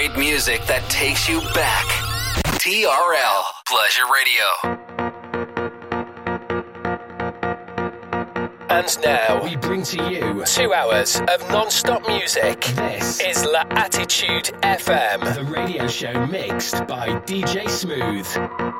great music that takes you back. TRL Pleasure Radio. And now we bring to you two hours of non-stop music. This is L'Attitude FM, the radio show mixed by DJ Smooth.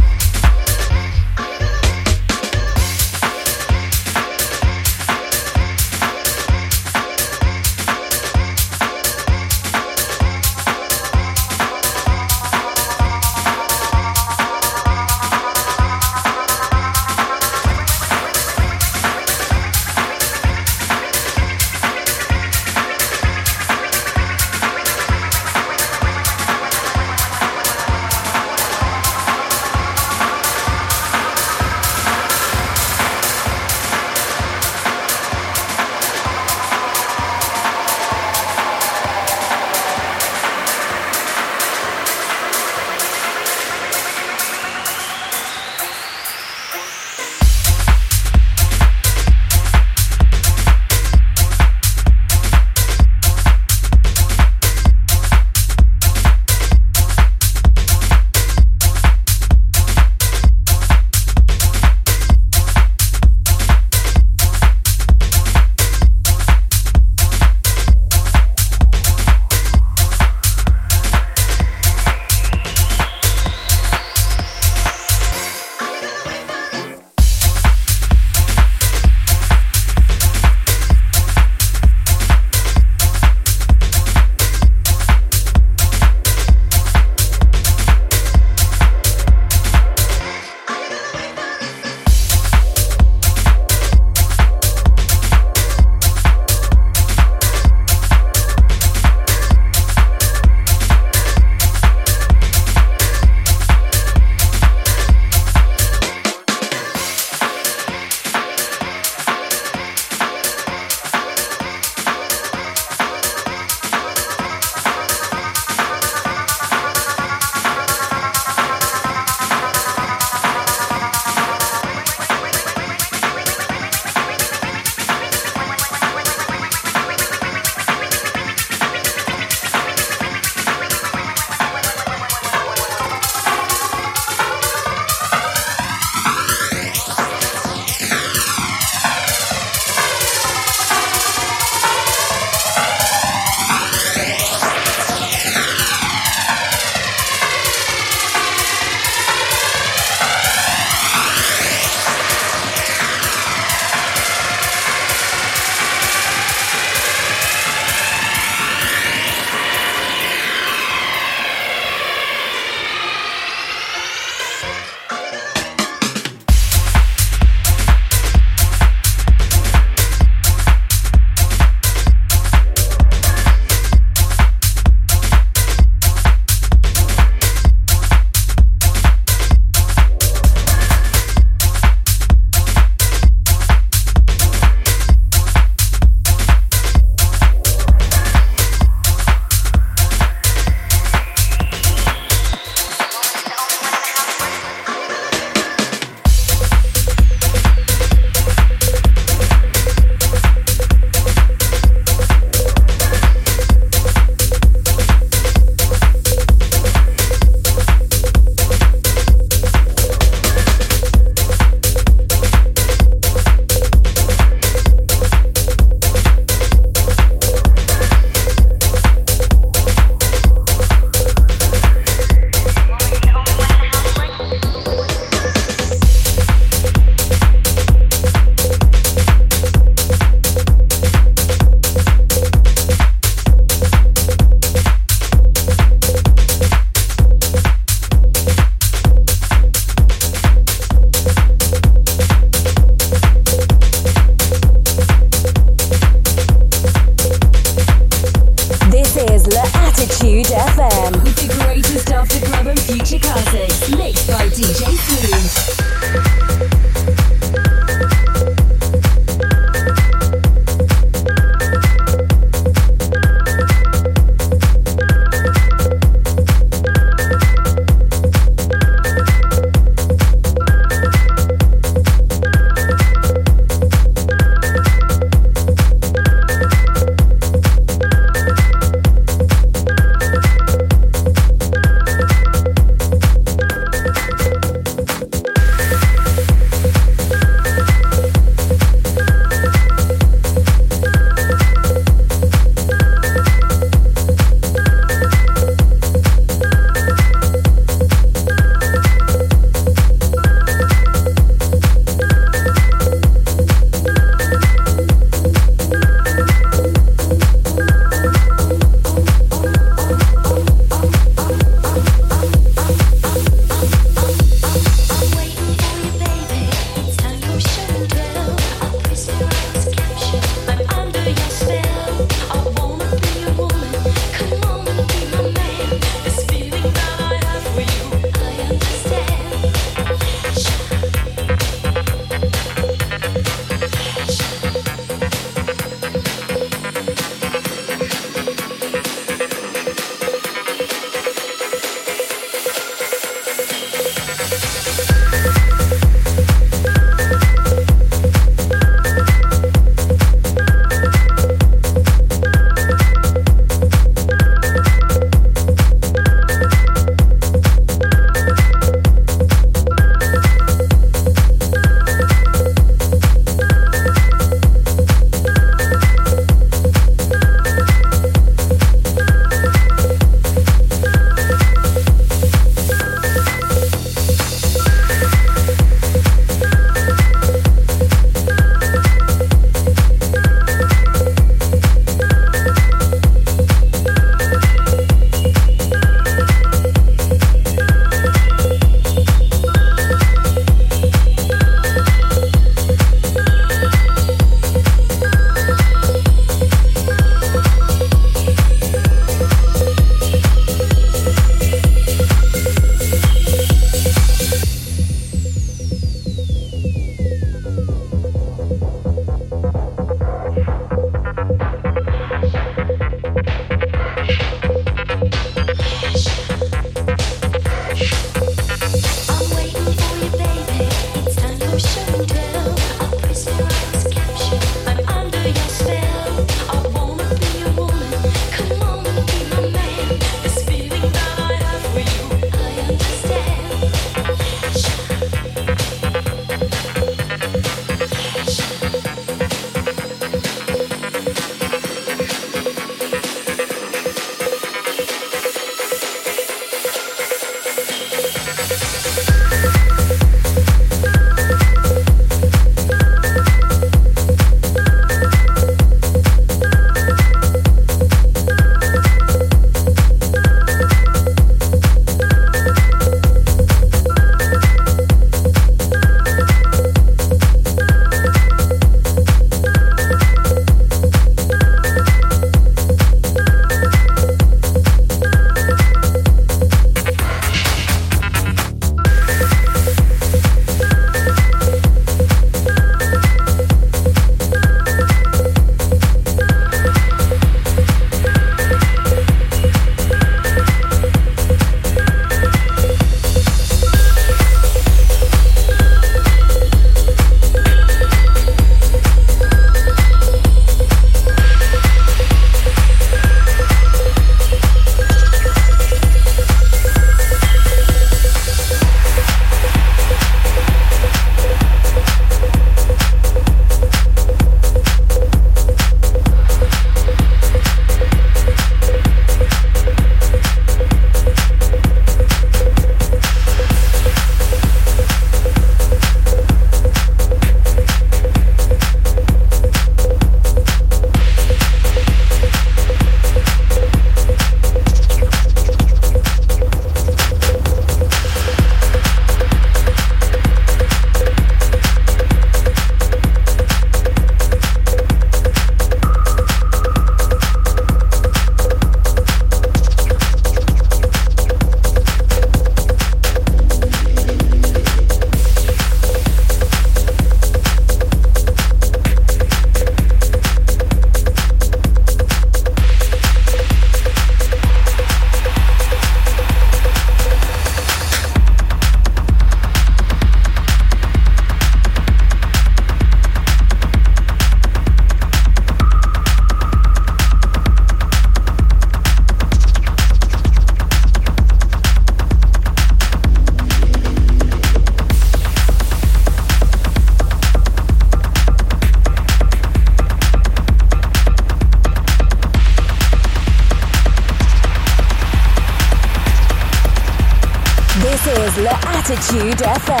L'Attitude FM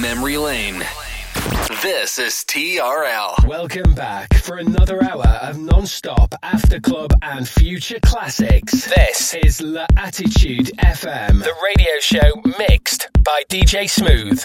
down memory lane. This is TRL. Welcome back for another hour of non-stop after club and future classics. This is La Attitude FM, the radio show mixed by DJ Smooth.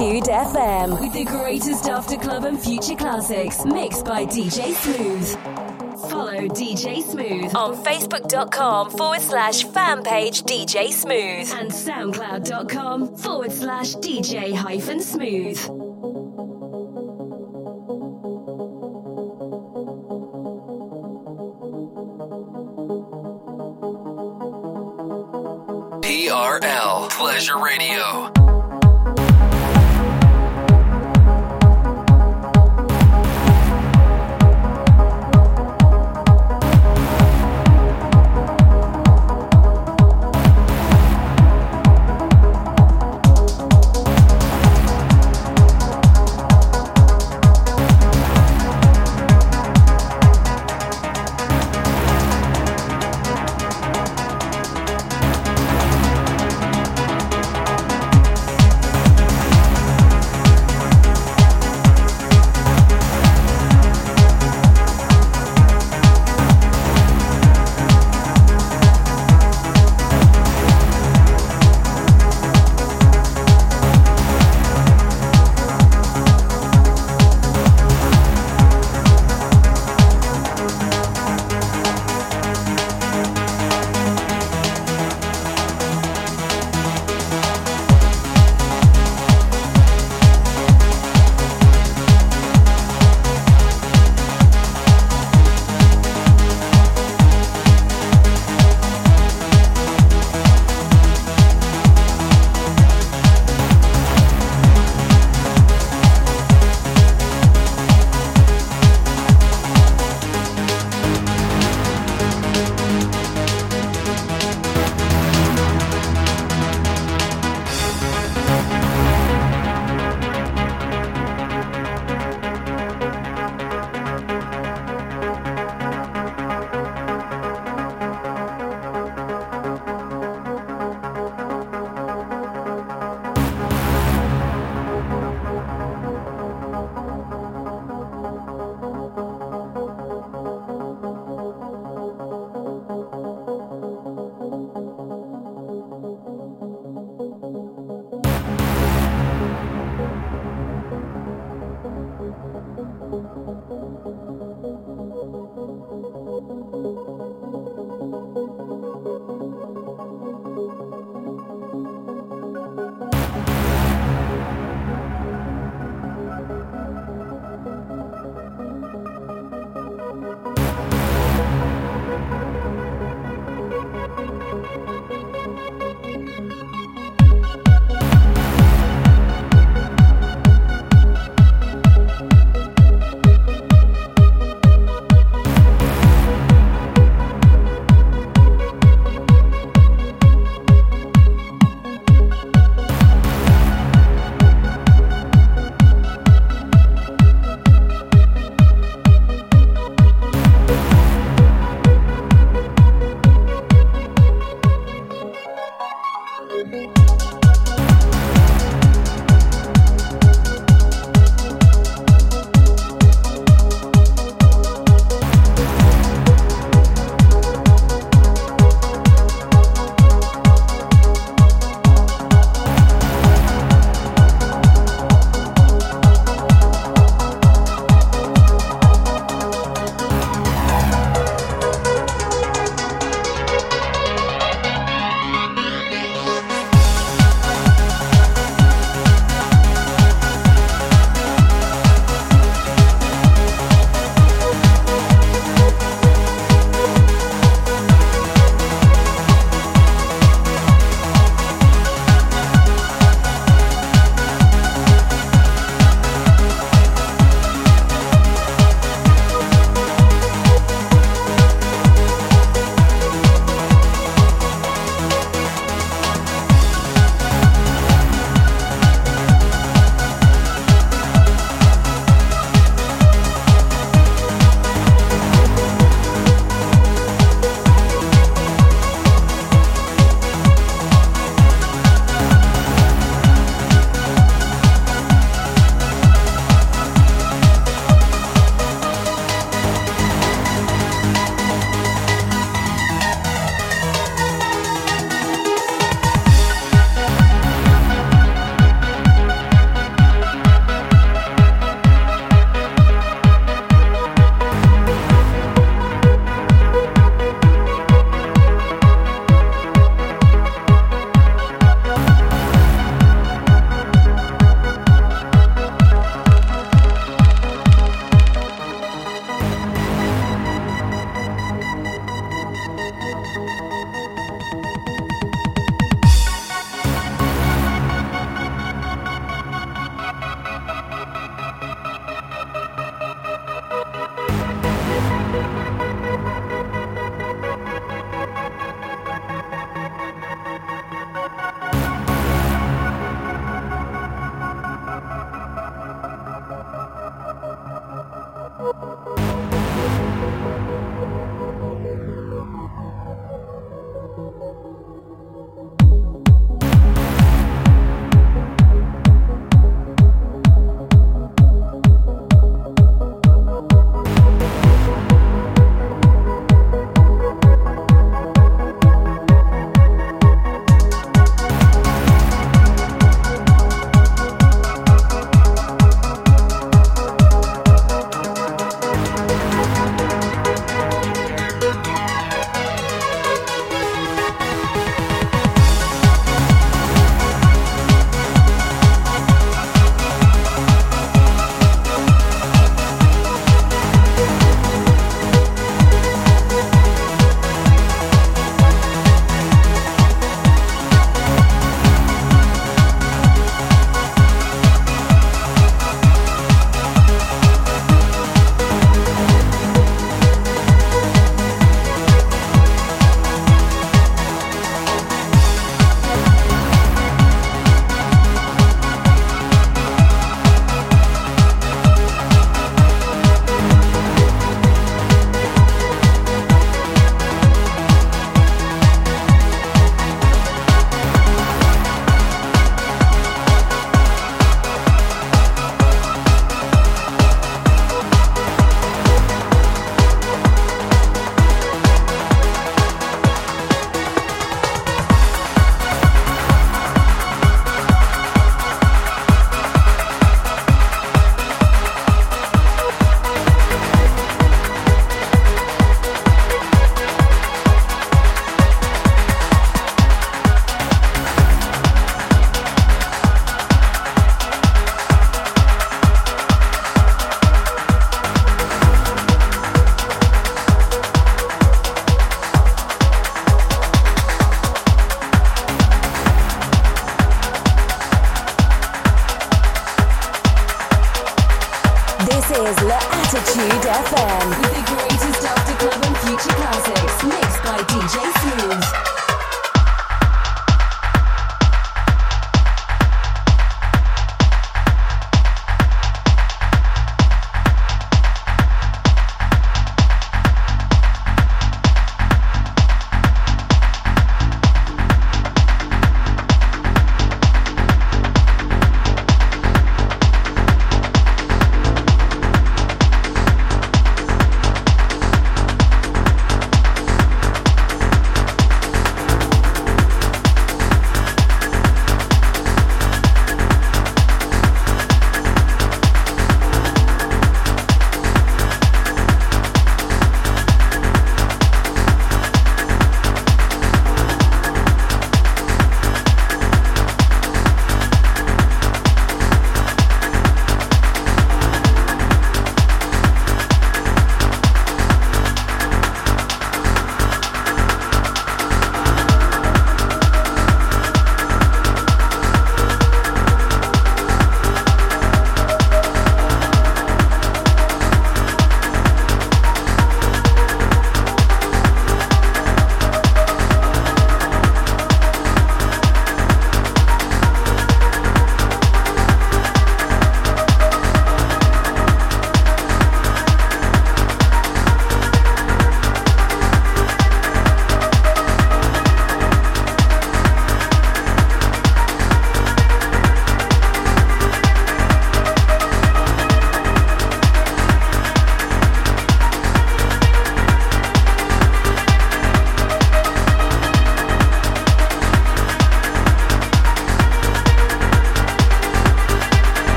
Attitude FM with the greatest after club and future classics mixed by DJ Smooth. Follow DJ Smooth on facebook.com forward slash fan page DJ Smooth and soundcloud.com forward slash DJ hyphen smooth. TRL Pleasure Radio.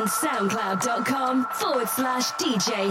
And SoundCloud.com forward slash DJ